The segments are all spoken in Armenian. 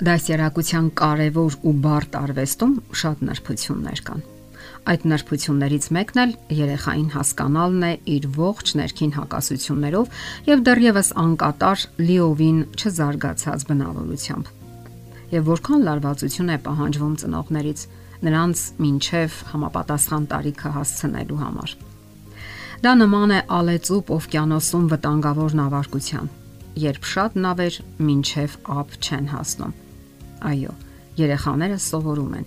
Դասերակցության կարևոր ու բարդ արվեստում շատ նրբություններ կան։ Այդ նրբություններից մեկն էլ երեխային հասկանալն է իր ողջ ներքին հակասություններով եւ դեռևս անկատար լիովին չզարգացած բնավորությամբ։ Եվ որքան լարվածություն է պահանջվում ծնողներից նրանց մինչև համապատասխան տարիքը հասցնելու համար։ Դա նման է ալեծուպ օվկիանոսում վտանգավոր նավարկության, երբ շատ նավեր մինչև ափ չեն հասնում Այո, երեխաները սովորում են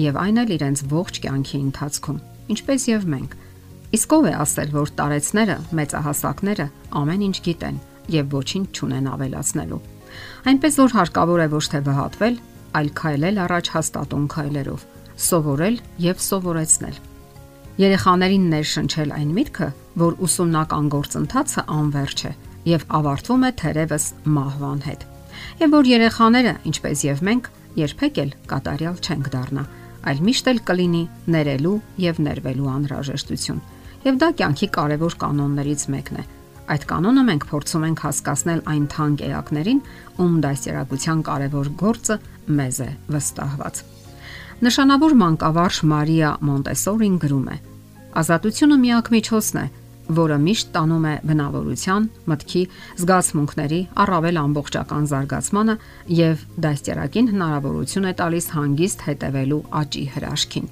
եւ այն էլ իրենց ողջ կյանքի ընթացքում, ինչպես եւ մենք։ Իսկ ով է ասել, որ տարեցները, մեծահասակները ամեն ինչ գիտեն եւ ոչինչ չունեն ավելացնելու։ Այնպես որ հարկավոր է ոչ թե վհատվել, այլ քայլել առաջ հաստատուն քայլերով, սովորել եւ սովորեցնել։ Երեխաներին ներշնչել այն միտքը, որ ուսումնական գործընթացը անverջ է եւ ավարտվում է թերևս մահվան հետ եւ որ երեխաները, ինչպես եւ մենք, երբեք էլ կատարյալ չենք դառնա, այլ միշտ էլ կլինի ներելու եւ ներվելու անհրաժեշտություն։ Եվ դա կյանքի կարևոր կանոններից մեկն է։ Այդ կանոնը մենք փորձում ենք հասկացնել այն թանկ էակներին, ում դասերակցության կարևոր գործը մեզ է վստահված։ Նշանավոր մանկավարժ Մարիա Մոնտեսորին գրում է. Ազատությունը միակ միջոցն է, որը միշտ տանում է բնավորության, մտքի, զգացմունքների առավել ամբողջական զարգացմանը եւ դաստիարակին հնարավորություն է տալիս հանգիստ հետևելու աճի հրաշքին։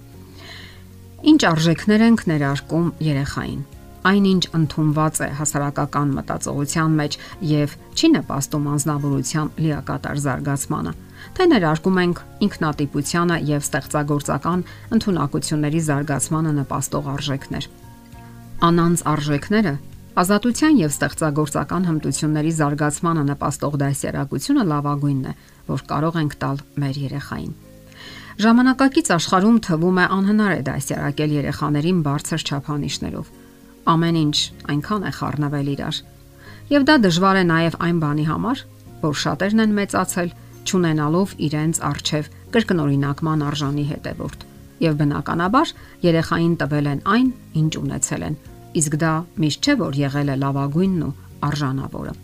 Ինչ արժեքներ ենք ներարկում երեխային։ Այնինչ ընդունված է հասարակական մտածողության մեջ եւ չի նպաստում անznավորության լիակատար զարգացմանը, թե ներարկում ենք ինքնատիպությանը եւ ստեղծագործական ընտունակությունների զարգացմանը նպաստող արժեքներ անանց արժեքները ազատության եւ ստեղծագործական հմտությունների զարգացմանը նպաստող դասերակցությունը լավագույնն է, որ կարող ենք տալ մեր երեխային։ Ժամանակակից աշխարհում թվում է անհնար է դասերակել երեխաներին բարձր չափանիշներով։ Ամեն ինչ այնքան է խառնվել իրար։ Եվ դա դժվար է նաև այն բանի համար, որ շատերն են մեծացել, ճանենալով իրենց արժև կրկնօրինակման արժանի հետևորդ։ Եվ բնականաբար երեխային տվել են այն, ինչ ունեցել են իսկ դա միշտ չէ որ եղել է լավագույնն ու արժանավորը։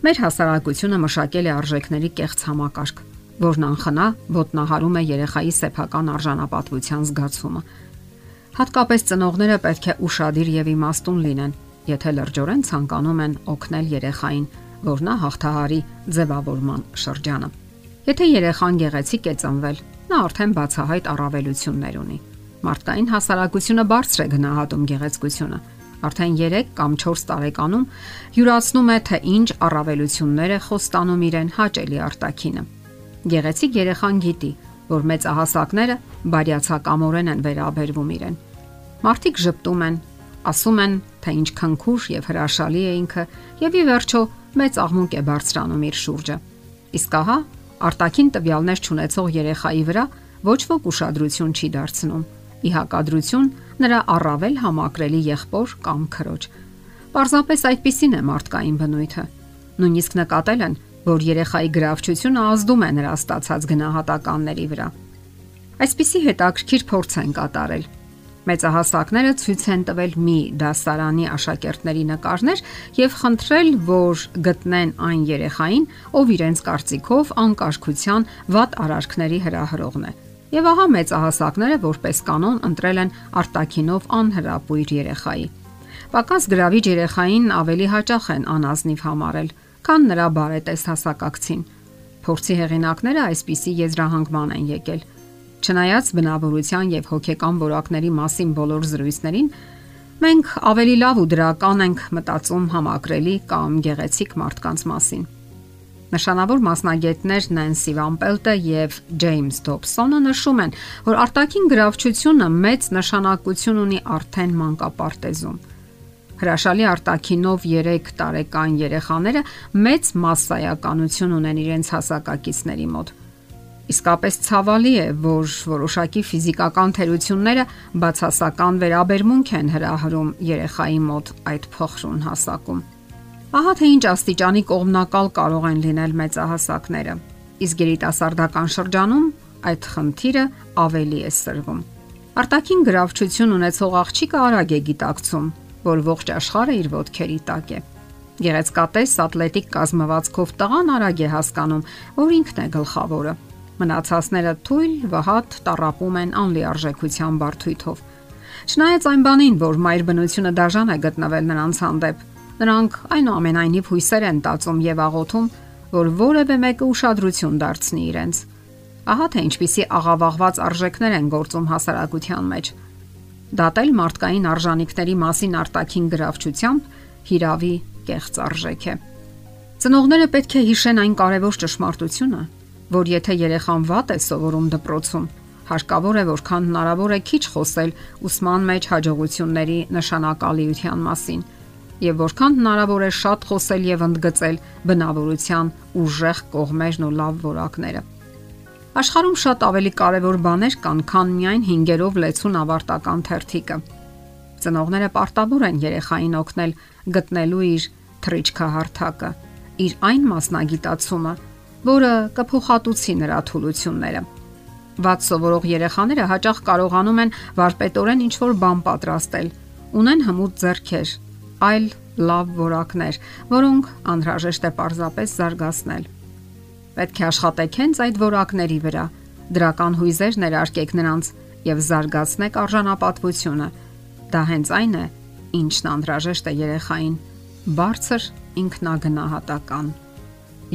Մեր հասարակությունը մշակել է արժեքների կեղծ համակարգ, որն անխնա ոտնահարում է երեխայի սեփական արժանապատվության զգացումը։ Հատկապես ծնողները պետք է ուրախadir եւ իմաստուն լինեն, եթե լրջորեն ցանկանում են օգնել երեխային, որ նա հաղթահարի ձևավորման շրջանը։ Եթե երեխան գեղեցիկ է ծնվել, նա արդեն բացահայտ առավելություններ ունի Մարդկային հասարակությունը բարձր է գնահատում գեղեցկությունը։ Արդեն 3 կամ 4 տարեկանում յուրացնում է թե ինչ առավելություններ է խոստանում իրեն հաճելի արտակինը։ Գեղեցիկ երեխան գիտի, որ մեծահասակները բարյացակամորեն են վերաբերվում իրեն։ Մարդիկ ճպտում են, ասում են, թե ինչ քնքուշ եւ հրաշալի է ինքը, եւ ի վերջո մեծ աղմուկ է բարձրանում իր շուրջը։ Իսկ ահա արտաքին տվյալներ ճանաչող երեխայի վրա ոչ ոք ուշադրություն չի դարձնում ի հակադրություն նրա առավել համակրելի եղբոր կամ քրոջ։ Պարզապես այդպիսին է մարդկային բնույթը։ Նույնիսկ նկատել են, որ երեխայի գրավչությունը ազդում է նրա ստացած գնահատականների վրա։ Այսպիսի հետաքրքիր փորձ են կատարել։ Մեծահասակները ցույց են տվել մի դասարանի աշակերտների նկարներ եւ խնդրել, որ գտնեն այն երեխային, ով իրենց կարծիքով անկարգության վատ արարքների հրահրողն է Եվ ահա մեծահասակները որպես կանոն ընտրել են արտակինով անհրապույր երեխայի։ Պակաս գրավիչ երեխային ավելի հաճախ են անազնիվ համարել, քան նրա բարետես հասակակցին։ Փորձի հեղինակները այսպիսի եզրահանգման են եկել։ Չնայած բնավորության եւ հոգեկան որակների մասին բոլոր զրույցներին, մենք ավելի լավ ու դրական ենք մտածում համակրելի կամ գեղեցիկ մարդկանց մասին։ Նշանավոր մասնագետներ Նենսի Վամպելտը եւ Ջեյմս Դոբսոնը նշում են, որ արտաքին գրավչությունը մեծ նշանակություն ունի արդեն մանկապարտեզում։ Հրաշալի արտաքինով 3 տարեկան երեխաները մեծ massայականություն ունեն իրենց հասակակիցների մոտ։ Իսկապես ցավալի է, որ որոշակի ֆիզիկական թերությունները բացասական վերաբերմունք են հրահրում երեխայի մոտ այդ փոխրուն հասակում։ Ահա թե ինչ աստիճանի կողմնակալ կարող են լինել մեծահասակները։ Իսկ երիտասարդական շրջանում այդ խնդիրը ավելի է սրվում։ Արտակին գրավչություն ունեցող աղջիկը արագ է գիտակցում, որ ողջ աշխարհը իր ոտքերի տակ է։ Գեղեցկատես ատլետիկ կազմվածքով տղան արագ է հասկանում, որ ինքն է գլխավորը։ Մնացածները թույլ, վհատ տարապում են անլիարժեքության բարթույթով։ Չնայած այն բանին, որ մայր բնությունը դաժան է գտնվել նրանց հանդեպ, նրանք այնուամենայնիվ հույսեր են տածում եւ աղոթում, որ որևէ մեկը ուշադրություն դարձնի իրենց։ Ահա թե ինչպիսի աղավաղված արժեքներ են գործում հասարակության մեջ։ Դատել մարդկային արժանինքների մասին արտաքին գրավչությամբ հիրավի կեղծ արժեք է։ Ծնողները պետք է հիշեն այն կարևոր ճշմարտությունը, որ եթե երեխան վատ է սովորում դպրոցում, հարկավոր է որքան հնարավոր է քիչ խոսել ուսման մեջ հաջողությունների նշանակալիության մասին եւ որքան հնարավոր է շատ խոսել եւ ընդգծել բնավորության ուժեղ կողմերն ու լավ որակները։ Աշխարհում շատ ավելի կարևոր բաներ կան, քան միայն 5-երով լեցուն ավարտական թերթիկը։ Ծնողները պարտավոր են երեխային օգնել գտնելու իր թրիչքահարթակը, իր այն մասնագիտացումը, որը կփոխհատուցի նրա թուլությունները։ Ված սովորող երեխաները հաճախ կարողանում են վարպետորեն ինչ-որ բան պատրաստել, ունեն հմուտ ձեռքեր, այլ լավ որակներ, որոնք անհրաժեշտ է պարզապես զարգացնել։ Պետք է աշխատեք հենց այդ որակների վրա, դրական հույզեր ներարկեք նրանց եւ զարգացնեք արժանապատվությունը։ Դա հենց այն է, ինչն անհրաժեշտ է երեխային բարձր ինքնագնահատական։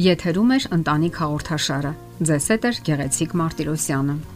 Եթերում է ընտանիք հաղորդաշարը։ Ձեզ հետ է Գեղեցիկ Մարտիրոսյանը։